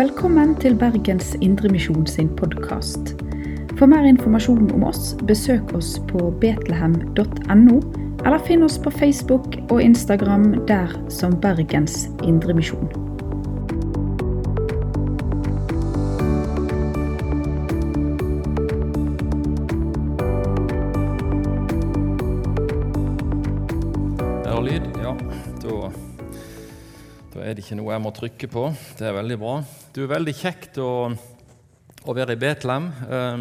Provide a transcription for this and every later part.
Velkommen til Bergens Indremisjon sin podkast. For mer informasjon om oss, besøk oss på betlehem.no, eller finn oss på Facebook og Instagram der som Bergens Indremisjon. Lyd? Ja. Da er det ikke noe jeg må trykke på. Det er veldig bra. Du er veldig kjekt å, å være i Betlehem. Eh,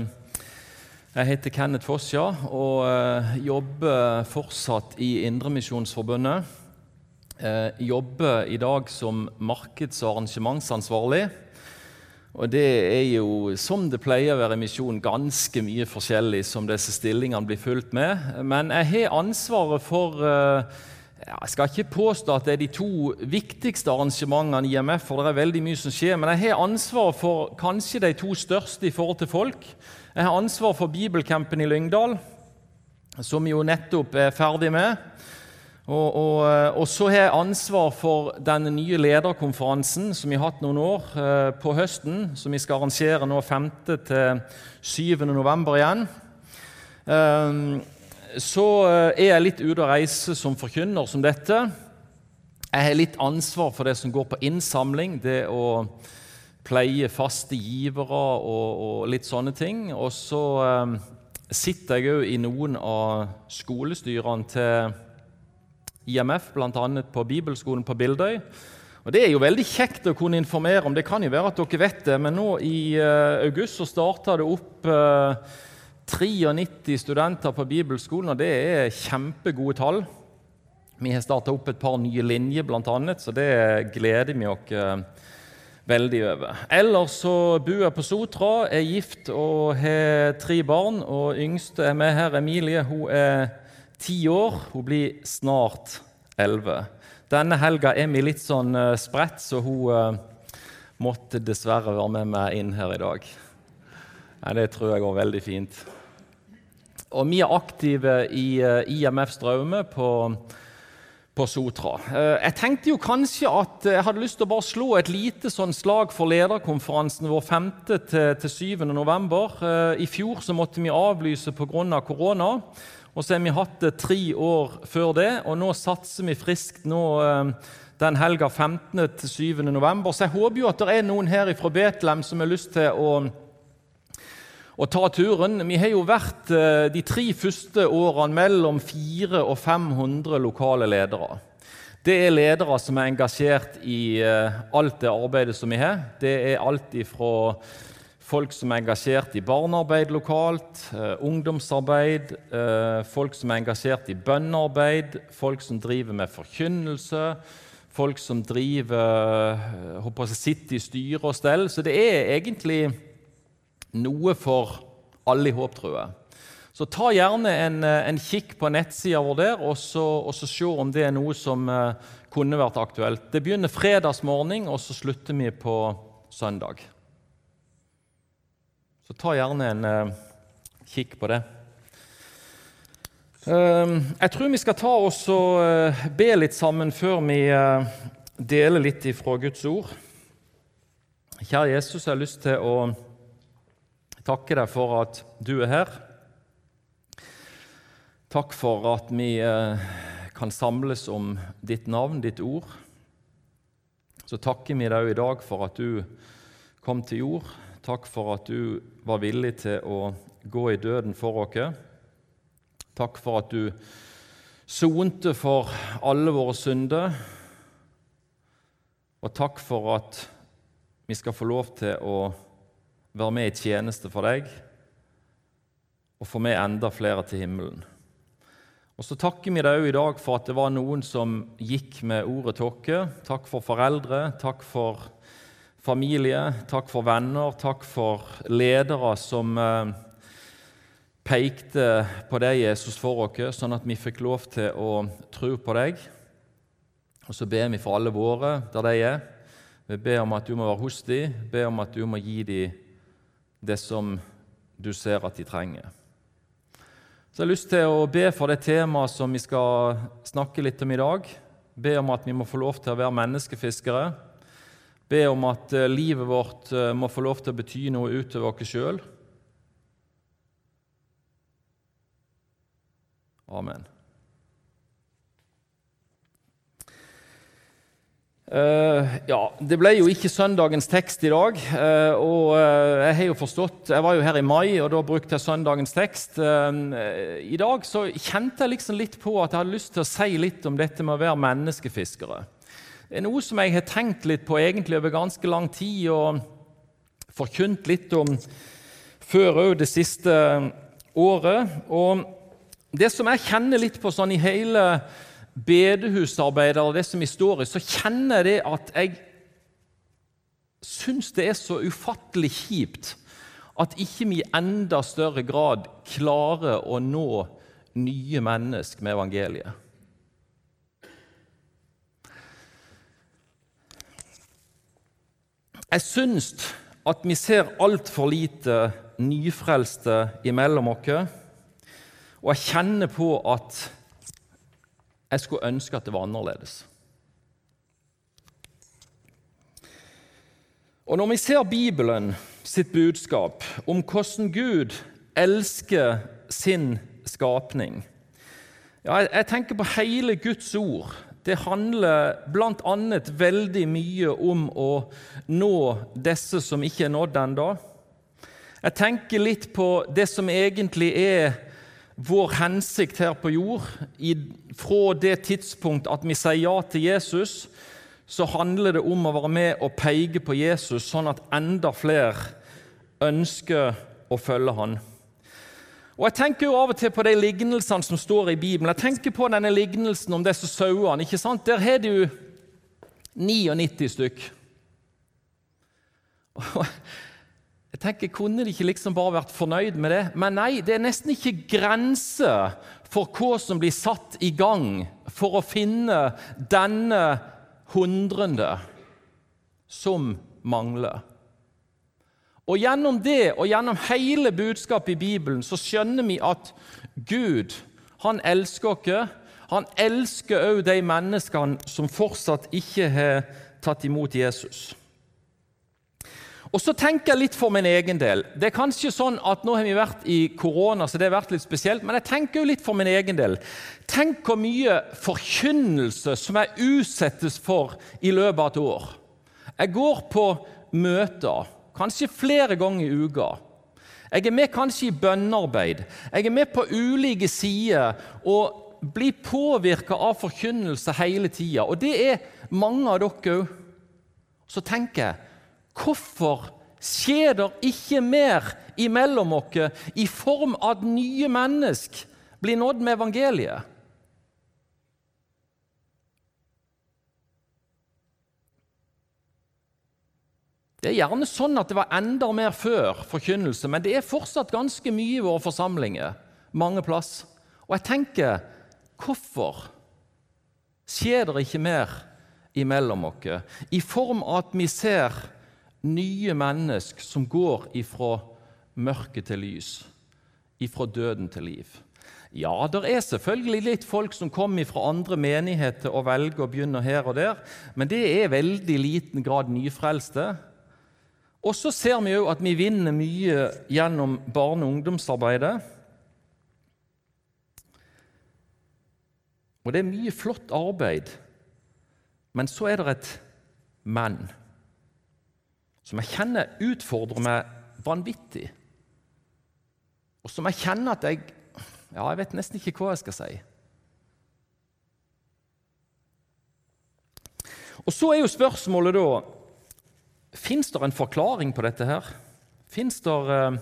Jeg heter Kenneth Fossja og eh, jobber fortsatt i Indremisjonsforbundet. Jeg jobber i dag som markeds- og arrangementsansvarlig. Og det er jo, som det pleier å være i misjon, ganske mye forskjellig som disse stillingene blir fulgt med. Men jeg har ansvaret for eh, Jeg skal ikke påstå at det er de to viktigste arrangementene i IMF, for det er veldig mye som skjer, men jeg har ansvar for kanskje de to største i forhold til folk. Jeg har ansvar for bibelcampen i Lyngdal, som jo nettopp er ferdig med. Og, og, og, så har jeg ansvar for den nye lederkonferansen som vi har hatt noen år eh, på høsten, som vi skal arrangere nå 5. til 7. november igjen. Eh, så er jeg litt ute og reise som forkynner som dette. Jeg har litt ansvar for det som går på innsamling, det å pleie faste givere og, og litt sånne ting. Og så eh, sitter jeg òg i noen av skolestyrene til IMF, bl.a. på bibelskolen på Bildøy. Og Det er jo veldig kjekt å kunne informere om. Det kan jo være at dere vet det, men nå i uh, august så starta det opp uh, 93 studenter på bibelskolen, og det er kjempegode tall. Vi har starta opp et par nye linjer, blant annet, så det gleder vi oss uh, veldig over. Ellers så bor jeg på Sotra, er gift og har tre barn. og Yngste er med her, Emilie. Hun er ti år. Hun blir snart elleve. Denne helga er vi litt sånn uh, spredt, så hun uh, måtte dessverre være med meg inn her i dag. Nei, det tror jeg går veldig fint. Og vi er aktive i uh, IMF Straume på, på Sotra. Jeg tenkte jo kanskje at jeg hadde lyst til å bare slå et lite sånn slag for lederkonferansen vår 5. til, til 7. november. I fjor så måtte vi avlyse pga. korona. Og så har vi hatt det tre år før det, og nå satser vi friskt nå den helga 15. til 7. november. Så jeg håper jo at det er noen her fra Betlehem som har lyst til å, å ta turen. Vi har jo vært de tre første årene mellom 400 og 500 lokale ledere. Det er ledere som er engasjert i alt det arbeidet som vi har. Det er alt ifra folk som er engasjert i barnearbeid lokalt, eh, ungdomsarbeid, eh, folk som er engasjert i bønnearbeid, folk som driver med forkynnelse, folk som driver håper jeg, sitter i styre og stell. Så det er egentlig noe for alle i håp, tror jeg. Så ta gjerne en, en kikk på nettsida vår der, og så, og så se om det er noe som eh, kunne vært aktuelt. Det begynner fredagsmorgen, og så slutter vi på søndag. Så ta gjerne en uh, kikk på det. Uh, jeg tror vi skal ta oss og uh, be litt sammen før vi deler litt ifra Guds ord. Kjære Jesus, jeg har lyst til å takke deg for at du er her. Takk for at vi kan samles om ditt navn, ditt ord. Så takker vi deg i dag for at du kom til jord. Takk for at du var villig til å gå i døden for oss. Takk for at du sonte for alle våre synder. Og takk for at vi skal få lov til å være med i tjeneste for deg og få med enda flere til himmelen. Og Så takker vi deg òg i dag for at det var noen som gikk med ordet til. Takk for foreldre, takk for familie, takk for venner, takk for ledere som eh, pekte på deg, Jesus, for oss, sånn at vi fikk lov til å tro på deg. Og så ber vi for alle våre der de er. Vi ber om at du må være hos dem, ber om at du må gi dem det som du ser at de trenger. Så jeg har lyst til å be for det temaet som vi skal snakke litt om i dag. Be om at vi må få lov til å være menneskefiskere. Be om at eh, livet vårt eh, må få lov til å bety noe utover oss sjøl. Amen. Uh, ja, Det ble jo ikke søndagens tekst i dag. Uh, og uh, Jeg har jo forstått, jeg var jo her i mai, og da brukte jeg søndagens tekst. I dag så kjente jeg liksom litt på at jeg hadde lyst til å si litt om dette med å være menneskefiskere. Det er noe som jeg har tenkt litt på egentlig over ganske lang tid, og forkynt litt om før òg det siste året. Og det som jeg kjenner litt på sånn i hele bedehusarbeider og det som vi står i, så kjenner jeg at jeg syns det er så ufattelig kjipt at ikke vi i enda større grad klarer å nå nye mennesker med evangeliet. Jeg syns at vi ser altfor lite nyfrelste imellom oss, og jeg kjenner på at jeg skulle ønske at det var annerledes. Og Når vi ser Bibelen sitt budskap om hvordan Gud elsker sin skapning ja, Jeg tenker på hele Guds ord. Det handler bl.a. veldig mye om å nå disse som ikke er nådd ennå. Jeg tenker litt på det som egentlig er vår hensikt her på jord, fra det tidspunkt at vi sier ja til Jesus, så handler det om å være med og peke på Jesus, sånn at enda flere ønsker å følge han. Og Jeg tenker jo av og til på de lignelsene som står i Bibelen. Jeg tenker på denne lignelsen om disse sauene. ikke sant? Der har du 99 stykk. Jeg tenker, Kunne de ikke liksom bare vært fornøyd med det? Men nei, det er nesten ikke grenser for hva som blir satt i gang for å finne denne hundrende som mangler. Og Gjennom det og gjennom hele budskapet i Bibelen så skjønner vi at Gud han elsker oss. Han elsker òg de menneskene som fortsatt ikke har tatt imot Jesus. Og så tenker jeg litt for min egen del. Det er kanskje sånn at Nå har vi vært i korona, så det har vært litt spesielt, men jeg tenker jo litt for min egen del. Tenk hvor mye forkynnelse som jeg utsettes for i løpet av et år. Jeg går på møter, kanskje flere ganger i uka. Jeg er med kanskje i bønnearbeid. Jeg er med på ulike sider og blir påvirka av forkynnelse hele tida. Og det er mange av dere òg. Så tenker jeg Hvorfor skjer det ikke mer imellom oss i form av at nye mennesker blir nådd med evangeliet? Det er gjerne sånn at det var enda mer før forkynnelse, men det er fortsatt ganske mye i våre forsamlinger mange plass. Og jeg tenker hvorfor skjer det ikke mer imellom oss i form av at vi ser nye mennesker som går ifra mørke til lys, ifra døden til liv. Ja, det er selvfølgelig litt folk som kommer fra andre menigheter og velger å begynne her og der, men det er veldig liten grad nyfrelste. Og så ser vi òg at vi vinner mye gjennom barne- og ungdomsarbeidet. Og det er mye flott arbeid, men så er det et men som jeg kjenner utfordrer meg vanvittig, og som jeg kjenner at jeg Ja, jeg vet nesten ikke hva jeg skal si. Og Så er jo spørsmålet da Fins det en forklaring på dette her? Fins det uh,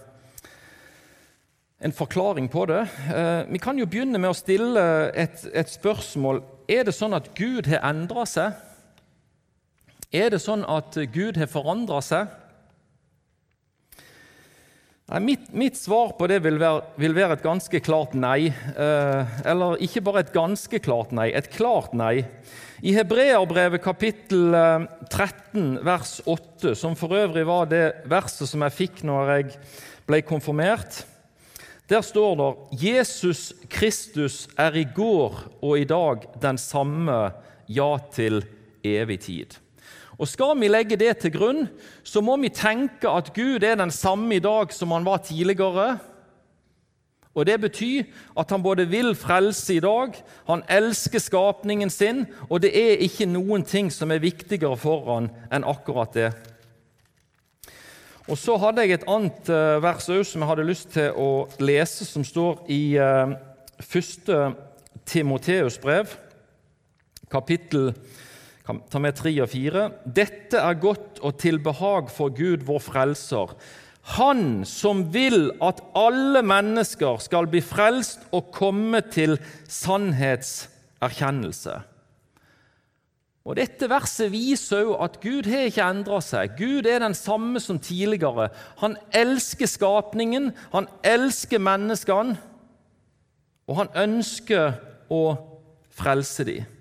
en forklaring på det? Uh, vi kan jo begynne med å stille et, et spørsmål. Er det sånn at Gud har endra seg? Er det sånn at Gud har forandra seg? Nei, mitt, mitt, svar på det vil være, vil være et ganske klart nei. Eh, eller ikke bare et ganske klart nei, et klart nei. I Hebreerbrevet kapittel 13 eh, vers 8, som for øvrig var det verset som jeg fikk når jeg ble konfirmert, der står det Jesus Kristus er i går og i dag den samme, ja til evig tid. Og Skal vi legge det til grunn, så må vi tenke at Gud er den samme i dag som han var tidligere. Og Det betyr at han både vil frelse i dag, han elsker skapningen sin, og det er ikke noen ting som er viktigere for han enn akkurat det. Og Så hadde jeg et annet eh, vers òg som jeg hadde lyst til å lese, som står i uh, første Timoteus brev, kapittel ta med tre og fire. Dette er godt og til behag for Gud, vår frelser. Han som vil at alle mennesker skal bli frelst og komme til sannhetserkjennelse. Og Dette verset viser jo at Gud har ikke endra seg. Gud er den samme som tidligere. Han elsker skapningen, han elsker menneskene, og han ønsker å frelse dem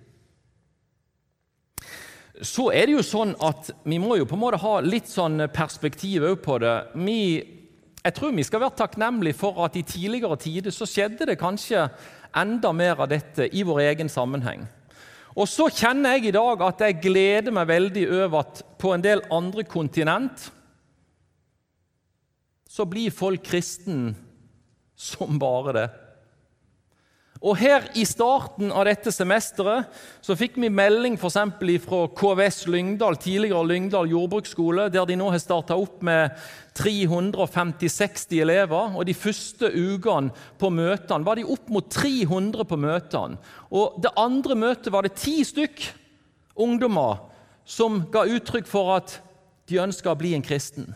så er det jo sånn at vi må jo på en måte ha litt sånn perspektiv på det. Vi, jeg tror vi skal være takknemlige for at i tidligere tider så skjedde det kanskje enda mer av dette i vår egen sammenheng. Og så kjenner jeg i dag at jeg gleder meg veldig over at på en del andre kontinent så blir folk kristen som bare det. Og Her i starten av dette semesteret så fikk vi melding for fra KVS Lyngdal, tidligere Lyngdal jordbruksskole, der de nå har starta opp med 350-60 elever. og De første ukene på møtene var de opp mot 300 på møtene. Og Det andre møtet var det ti stykk ungdommer som ga uttrykk for at de ønska å bli en kristen.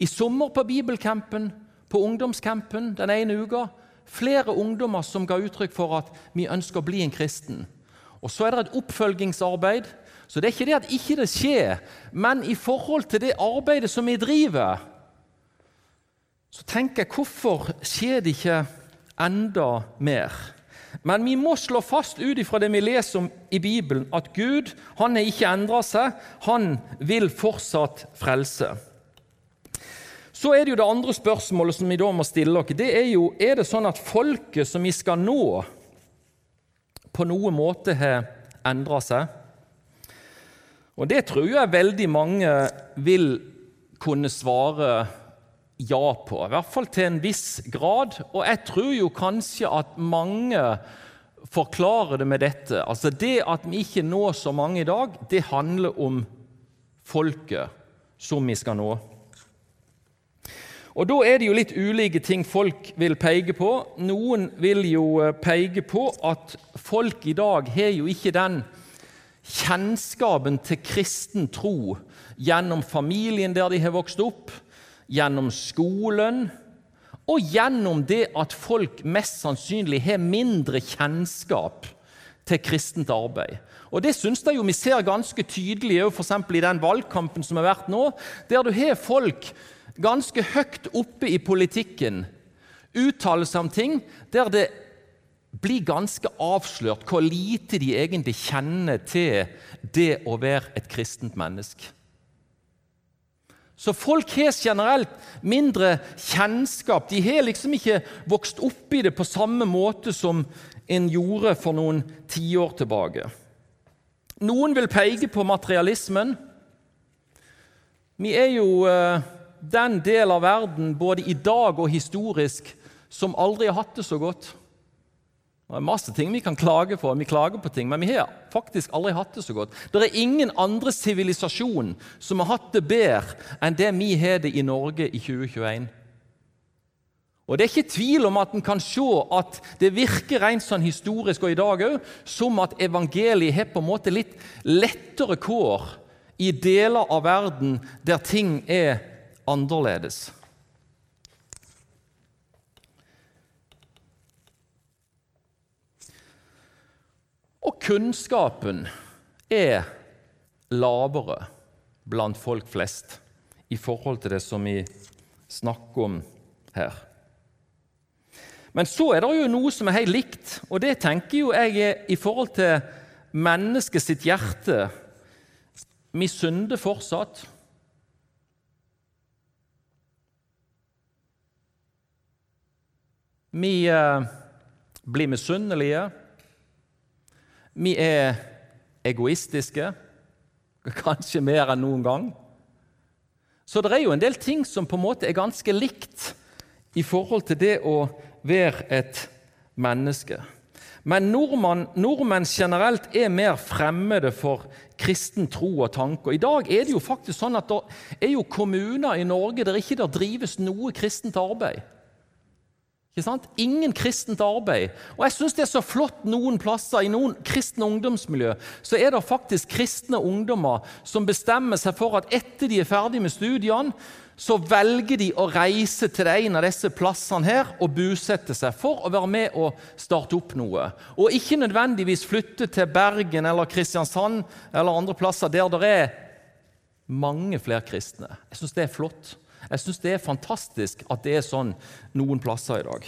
I sommer på bibelcampen, på ungdomscampen den ene uka, flere ungdommer som ga uttrykk for at vi ønsker å bli en kristen. Og Så er det et oppfølgingsarbeid. Så det er ikke det at ikke det skjer, men i forhold til det arbeidet som vi driver, så tenker jeg hvorfor skjer det ikke enda mer? Men vi må slå fast ut ifra det vi leser om i Bibelen, at Gud han har ikke endra seg. Han vil fortsatt frelse. Så er det jo det andre spørsmålet som vi da må stille oss. Det er jo er det sånn at folket som vi skal nå, på noen måte har endra seg. Og Det tror jeg veldig mange vil kunne svare ja på, i hvert fall til en viss grad. Og jeg tror jo kanskje at mange forklarer det med dette. Altså Det at vi ikke når så mange i dag, det handler om folket som vi skal nå. Og Da er det jo litt ulike ting folk vil peke på. Noen vil jo eh, peke på at folk i dag har jo ikke den kjennskapen til kristen tro gjennom familien der de har vokst opp, gjennom skolen og gjennom det at folk mest sannsynlig har mindre kjennskap til kristent arbeid. Og Det syns jeg jo vi ser ganske tydelig for i den valgkampen som har vært nå, der du har folk ganske høyt oppe i politikken uttaler seg om ting der det blir ganske avslørt hvor lite de egentlig kjenner til det å være et kristent menneske. Så folk har generelt mindre kjennskap. De har liksom ikke vokst opp i det på samme måte som en gjorde for noen tiår tilbake. Noen vil peke på materialismen. Vi er jo eh, den del av verden, både i dag og historisk, som aldri har hatt det så godt. Det er masse ting vi kan klage på, vi klager på ting, men vi har faktisk aldri hatt det så godt. Det er ingen andre sivilisasjon som har hatt det bedre enn det vi har det i Norge i 2021. Og Det er ikke tvil om at en kan se at det virker rent sånn historisk og i dag òg som at evangeliet har på en måte litt lettere kår i deler av verden der ting er annerledes. Og kunnskapen er lavere blant folk flest i forhold til det som vi snakker om her. Men så er det jo noe som er helt likt, og det tenker jo jeg i forhold til mennesket sitt hjerte. Vi synder fortsatt. Vi eh, blir misunnelige. Vi er egoistiske. Kanskje mer enn noen gang. Så det er jo en del ting som på en måte er ganske likt i forhold til det å være et menneske. Men nordmenn, nordmenn generelt er mer fremmede for kristen tro og tanke. I dag er det jo faktisk sånn at det er jo kommuner i Norge der ikke der drives noe kristent arbeid. Ikke sant? Ingen kristent arbeid. Og jeg syns det er så flott noen plasser. I noen kristne ungdomsmiljø så er det faktisk kristne ungdommer som bestemmer seg for at etter de er ferdig med studiene, så velger de å reise til en av disse plassene her og bosette seg for å være med og starte opp noe. Og ikke nødvendigvis flytte til Bergen eller Kristiansand eller andre plasser der det er mange flere kristne. Jeg syns det er flott. Jeg syns det er fantastisk at det er sånn noen plasser i dag.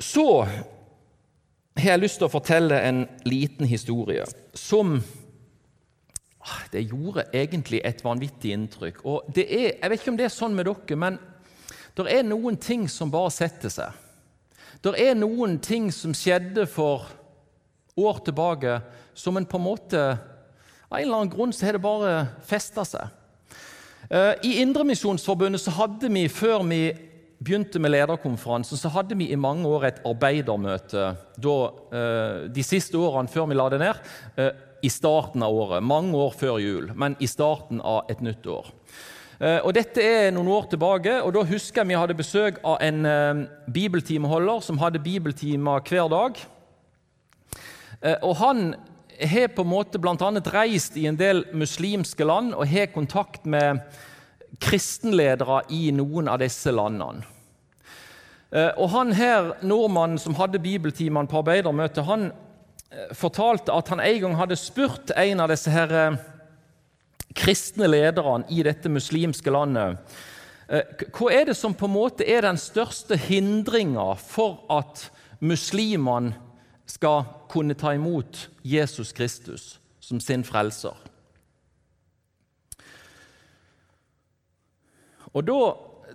Så har jeg lyst til å fortelle en liten historie som ah, Det gjorde egentlig et vanvittig inntrykk. Og det er, Jeg vet ikke om det er sånn med dere, men det er noen ting som bare setter seg. Det er noen ting som skjedde for år tilbake, som en på en måte Av en eller annen grunn så har det bare festa seg. Eh, I Indremisjonsforbundet så hadde vi, før vi begynte med lederkonferansen, så hadde vi i mange år et arbeidermøte da, eh, de siste årene før vi la det ned, eh, i starten av året. Mange år før jul, men i starten av et nytt år. Og Dette er noen år tilbake, og da husker jeg vi hadde besøk av en bibeltimeholder som hadde bibeltimer hver dag. Og Han har på en måte bl.a. reist i en del muslimske land og har kontakt med kristenledere i noen av disse landene. Eh, og han her, Nordmannen som hadde bibeltimene på arbeidermøtet, han eh, fortalte at han en gang hadde spurt en av disse her eh, kristne lederne i dette muslimske landet hva er det som på en måte er den største hindringa for at muslimene skal kunne ta imot Jesus Kristus som sin frelser. Og Da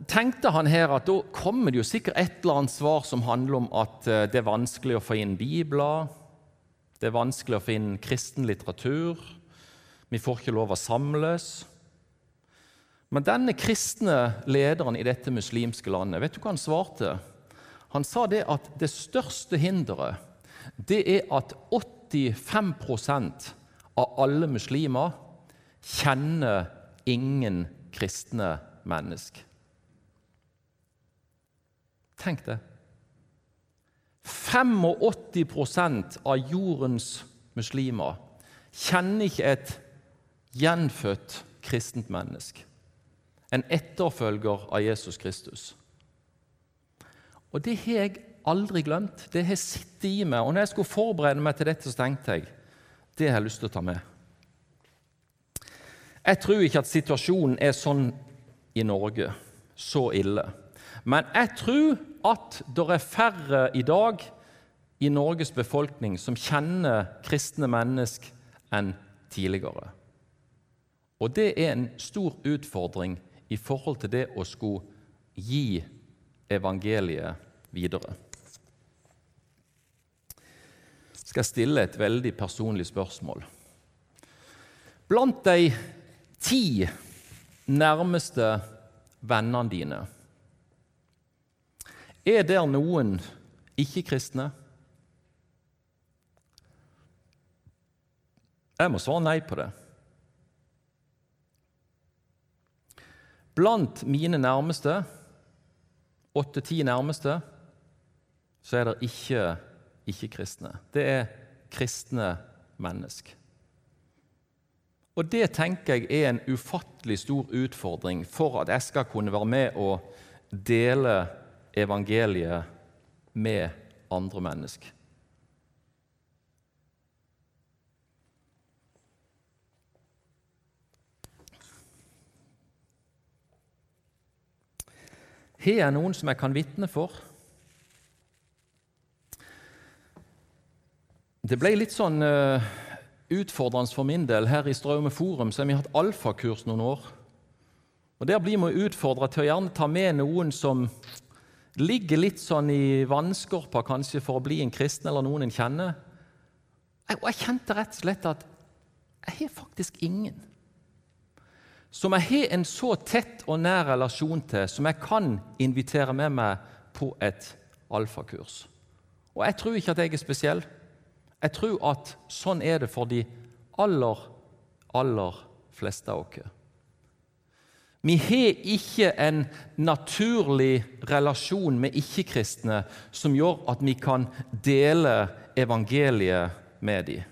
tenkte han her at da kommer det jo sikkert et eller annet svar som handler om at eh, det er vanskelig å få inn bibler, det er vanskelig å få inn kristen litteratur, vi får ikke lov å samles. Men denne kristne lederen i dette muslimske landet, vet du hva han svarte? Han sa det at det største hinderet det er at 85% av alle muslimer kjenner ingen kristne mennesker. Tenk det. 85% av jordens muslimer kjenner ikke et gjenfødt kristent menneske. En etterfølger av Jesus Kristus. Og det har jeg aldri glemt. Det har sittet i meg. Og når jeg skulle forberede meg til dette, så tenkte jeg det har jeg lyst til å ta med. Jeg tror ikke at situasjonen er sånn i Norge, så ille. Men jeg tror at det er færre i dag i Norges befolkning som kjenner kristne mennesker enn tidligere. Og det er en stor utfordring i forhold til det å skulle gi evangeliet videre skal stille et veldig personlig spørsmål. Blant de ti nærmeste vennene dine er der noen ikke-kristne? Jeg må svare nei på det. Blant mine nærmeste, åtte-ti nærmeste, så er det ikke ikke-kristne. Det er kristne mennesker. Og Det tenker jeg er en ufattelig stor utfordring for at jeg skal kunne være med og dele evangeliet med andre mennesker. Har jeg noen som jeg kan vitne for? Det ble litt sånn uh, utfordrende for min del. Her i Straume Forum så har vi hatt alfakurs noen år. Og Der blir vi utfordra til å gjerne ta med noen som ligger litt sånn i vannskorpa kanskje for å bli en kristen, eller noen en kjenner. Og jeg kjente rett og slett at Jeg har faktisk ingen som jeg har en så tett og nær relasjon til, som jeg kan invitere med meg på et alfakurs. Og jeg tror ikke at jeg er spesiell. Jeg tror at sånn er det for de aller, aller fleste av oss. Vi har ikke en naturlig relasjon med ikke-kristne som gjør at vi kan dele evangeliet med dem.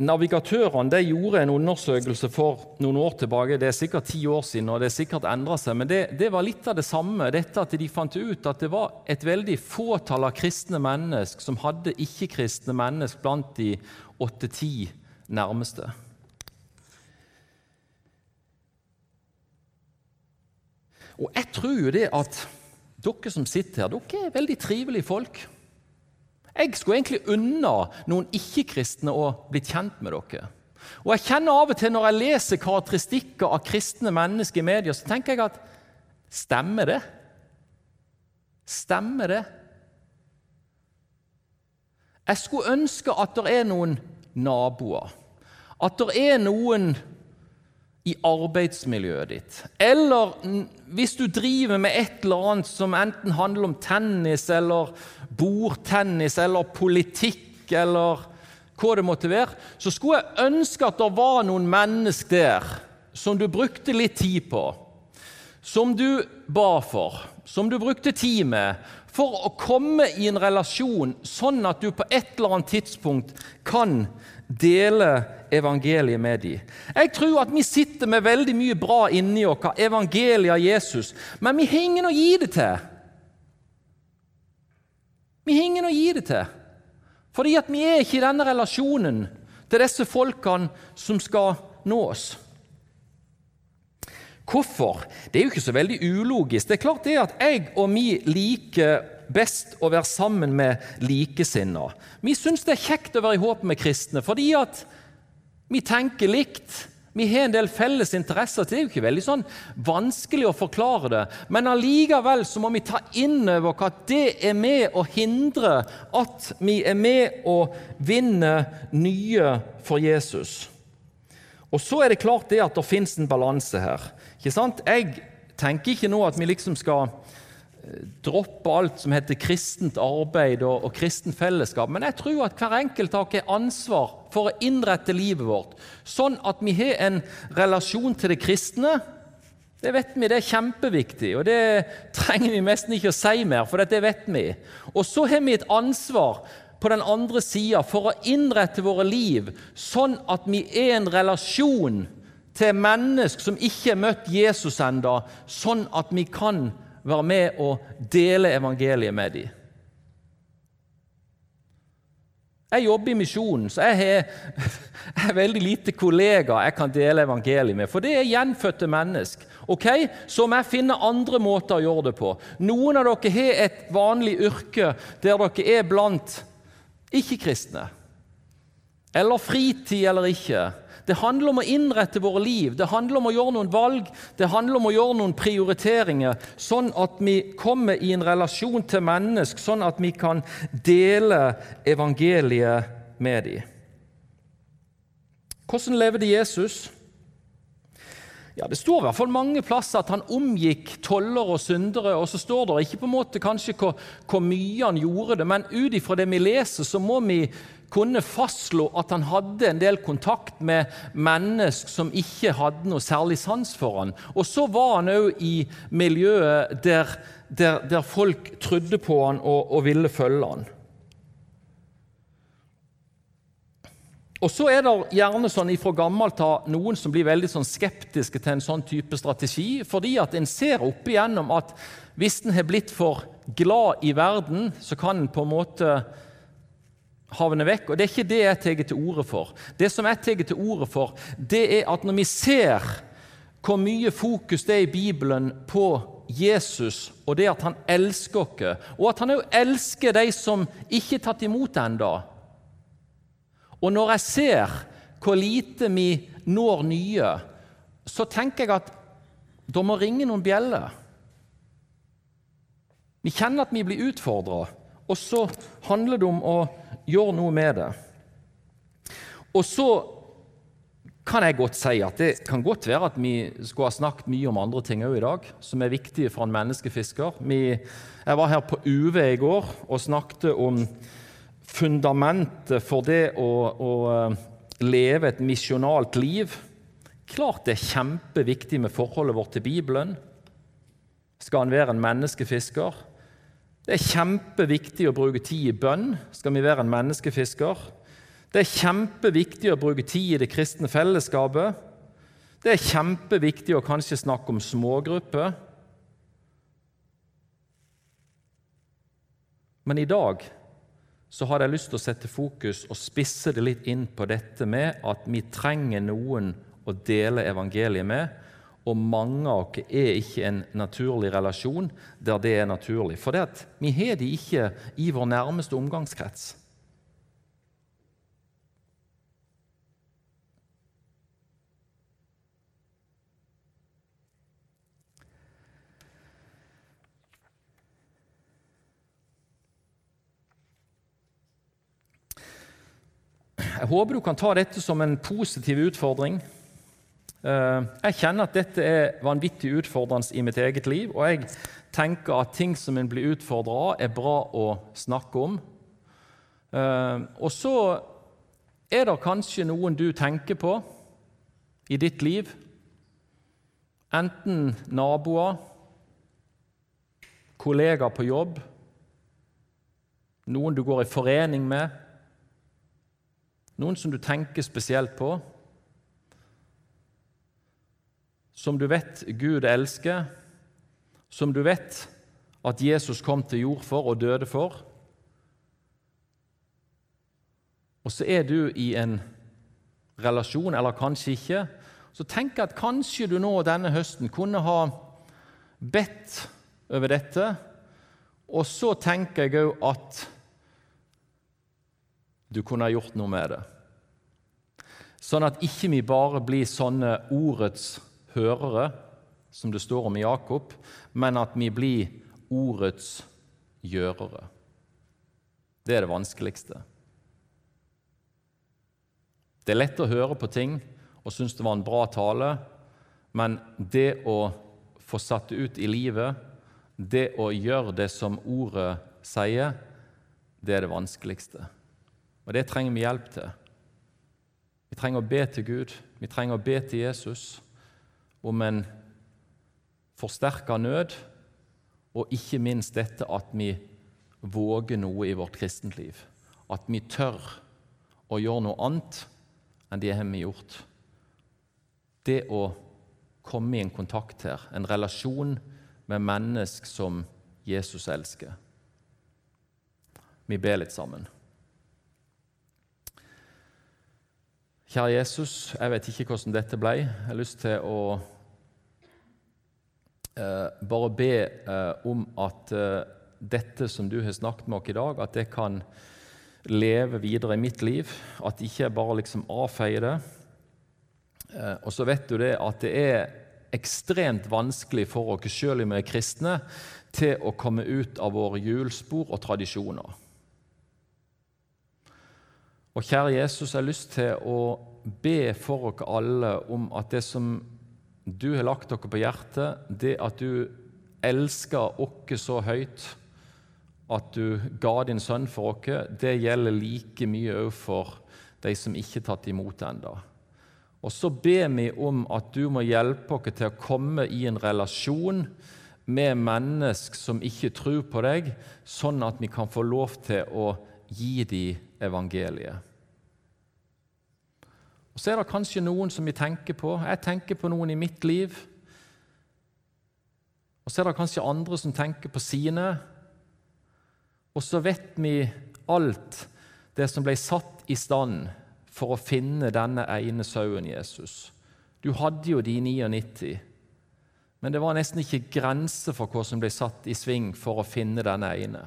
Navigatørene gjorde en undersøkelse for noen år tilbake. Det er sikkert ti år siden, og det er sikkert endra seg. Men det, det, var litt av det samme. dette at De fant ut at det var et veldig fåtall av kristne mennesker som hadde ikke-kristne mennesker blant de åtte-ti nærmeste. Og jeg tror jo det at dere som sitter her, dere er veldig trivelige folk. Jeg skulle egentlig unna noen ikke-kristne å bli kjent med dere. Og jeg kjenner av og til Når jeg leser karakteristikker av kristne mennesker i media, så tenker jeg at stemmer det? Stemmer det? Jeg skulle ønske at det er noen naboer, at det er noen i arbeidsmiljøet ditt. Eller hvis du driver med et eller annet som enten handler om tennis eller bordtennis eller politikk eller hva det måtte være, så skulle jeg ønske at det var noen mennesker der som du brukte litt tid på, som du ba for, som du brukte tid med, for å komme i en relasjon sånn at du på et eller annet tidspunkt kan dele evangeliet med dem. Jeg tror at vi sitter med veldig mye bra inni oss, evangeliet av Jesus, men vi har ingen å gi det til. Vi har ingen å gi det til, fordi at vi er ikke i denne relasjonen til disse folkene som skal nå oss. Hvorfor? Det er jo ikke så veldig ulogisk. Det er klart det at jeg og vi liker best å være sammen med likesinnede. Vi syns det er kjekt å være i håp med kristne fordi at vi tenker likt. Vi har en del felles interesser. Det er jo ikke veldig sånn vanskelig å forklare det. Men allikevel så må vi ta inn over at det er med å hindre at vi er med å vinne nye for Jesus. Og så er det klart det at det fins en balanse her. Ikke sant? Jeg tenker ikke nå at vi liksom skal droppe alt som heter kristent arbeid og, og kristent fellesskap. Men jeg tror at hver enkelt har ansvar for å innrette livet vårt sånn at vi har en relasjon til det kristne. Det vet vi, det er kjempeviktig, og det trenger vi nesten ikke å si mer, for det vet vi. Og så har vi et ansvar på den andre sida for å innrette våre liv sånn at vi er en relasjon til mennesker som ikke har møtt Jesus ennå, sånn at vi kan være med og dele evangeliet med dem. Jeg jobber i misjonen, så jeg har, jeg veldig lite kollegaer jeg kan dele evangeliet med. For det er gjenfødte mennesker. Ok, Så må jeg finne andre måter å gjøre det på. Noen av dere har et vanlig yrke der dere er blant ikke-kristne. Eller fritid eller ikke. Det handler om å innrette våre liv, det handler om å gjøre noen valg, det handler om å gjøre noen prioriteringer, sånn at vi kommer i en relasjon til mennesker, sånn at vi kan dele evangeliet med dem. Hvordan levde Jesus? Ja, Det står i hvert fall mange plasser at han omgikk toller og syndere. og Så står det ikke på en måte kanskje hvor, hvor mye han gjorde det, men ut ifra det vi leser, så må vi kunne fastslå at han hadde en del kontakt med mennesker som ikke hadde noe særlig sans for han. Og så var han òg i miljøet der, der, der, folk trodde på han og, og ville følge han. Og så er det gjerne sånn fra gammelt av noen som blir veldig sånn skeptiske til en sånn type strategi, fordi at en ser opp igjennom at hvis en har blitt for glad i verden, så kan en på en måte havne vekk. Og Det er ikke det jeg tar til orde for. Det som jeg tar til orde for, det er at når vi ser hvor mye fokus det er i Bibelen på Jesus og det at han elsker oss, og at han òg elsker de som ikke er tatt imot ennå Og når jeg ser hvor lite vi når nye, så tenker jeg at da må ringe noen bjeller. Vi kjenner at vi blir utfordra, og så handler det om å gjøre noe med det. Og så kan jeg godt si at det kan godt være at vi skulle ha snakket mye om andre ting òg i dag, som er viktige for en menneskefisker. Vi, jeg var her på UV i går og snakket om fundamentet for det å, å eh, leve et misjonalt liv. Klart det er kjempeviktig med forholdet vårt til Bibelen. Skal han være en menneskefisker? Det er kjempeviktig å bruke tid i bønn. Skal vi være en menneskefisker? Det er kjempeviktig å bruke tid i det kristne fellesskapet. Det er kjempeviktig å kanskje snakke om smågrupper. Men i dag så har jeg lyst til å sette fokus og spisse det litt inn på dette med at vi trenger noen å dele evangeliet med. Og mange av oss er ikke en naturlig relasjon der det er naturlig. For vi har de ikke i vår nærmeste omgangskrets. Jeg håper du kan ta dette som en positiv utfordring. Eh, jeg kjenner at dette er vanvittig utfordrende i mitt eget liv, og jeg tenker at ting som en blir utfordra av, er bra å snakke om. Eh, og så er det kanskje noen du tenker på i ditt liv. Enten naboer, kollegaer på jobb, noen du går i forening med. Noen som du tenker spesielt på, som du vet Gud elsker, som du vet at Jesus kom til jord for og døde for. Og så er du i en relasjon, eller kanskje ikke. Så tenk at kanskje du nå denne høsten kunne ha bedt over dette. Og så tenker jeg òg at du kunne ha gjort noe med det. Sånn at ikke vi bare blir sånne ordets hørere, som det står om i Jakob, men at vi blir ordets gjørere. Det er det vanskeligste. Det er lett å høre på ting og synes det var en bra tale, men det å få satt det ut i livet, det å gjøre det som ordet sier, det er det vanskeligste. Og det trenger vi hjelp til. Vi trenger å be til Gud, vi trenger å be til Jesus om en forsterka nød, og ikke minst dette at vi våger noe i vårt kristentliv. At vi tør å gjøre noe annet enn det har vi gjort. Det å komme i en kontakt her, en relasjon med mennesk som Jesus elsker. Vi ber litt sammen. Kjære Jesus, jeg vet ikke hvordan dette ble. Jeg har lyst til å eh, bare be eh, om at eh, dette som du har snakket med oss i dag, at det kan leve videre i mitt liv. At ikke bare liksom avfeier det. Eh, og så vet du det at det er ekstremt vanskelig for oss, selv om vi er kristne, til å komme ut av våre hjulspor og tradisjoner. Og kjære Jesus, jeg har lyst til å be for dere alle om at det som du har lagt dere på hjertet, det at du elsker oss så høyt at du ga din sønn for oss, det gjelder like mye òg for de som ikke er tatt imot ennå. Og så ber vi om at du må hjelpe oss til å komme i en relasjon med mennesker som ikke tror på deg, sånn at vi kan få lov til å gi dem evangeliet. Og Så er det kanskje noen som vi tenker på. Jeg tenker på noen i mitt liv. Og så er det kanskje andre som tenker på sine. Og så vet vi alt det som ble satt i stand for å finne denne ene sauen Jesus. Du hadde jo de 99, men det var nesten ikke grenser for hva som ble satt i sving for å finne denne ene.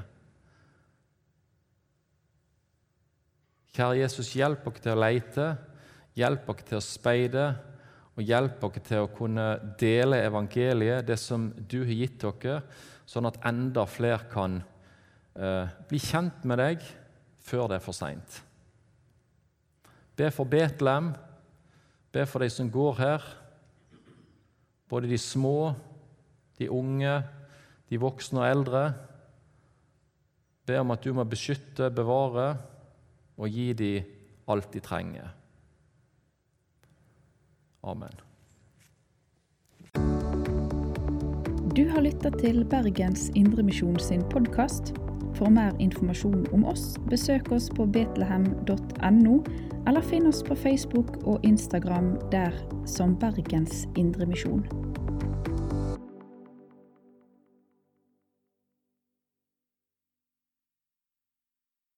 Kjære Jesus, hjelp oss til å leite, hjelp oss til å speide, og hjelp oss til å kunne dele evangeliet, det som du har gitt dere, sånn at enda flere kan eh, bli kjent med deg før det er for seint. Be for Betlehem, be for de som går her, både de små, de unge, de voksne og eldre. Be om at du må beskytte, bevare og gi dem alt de trenger. Amen. Du har lytta til Bergens Indremisjon sin podkast. For mer informasjon om oss, besøk oss på betlehem.no, eller finn oss på Facebook og Instagram der som Bergens Indremisjon.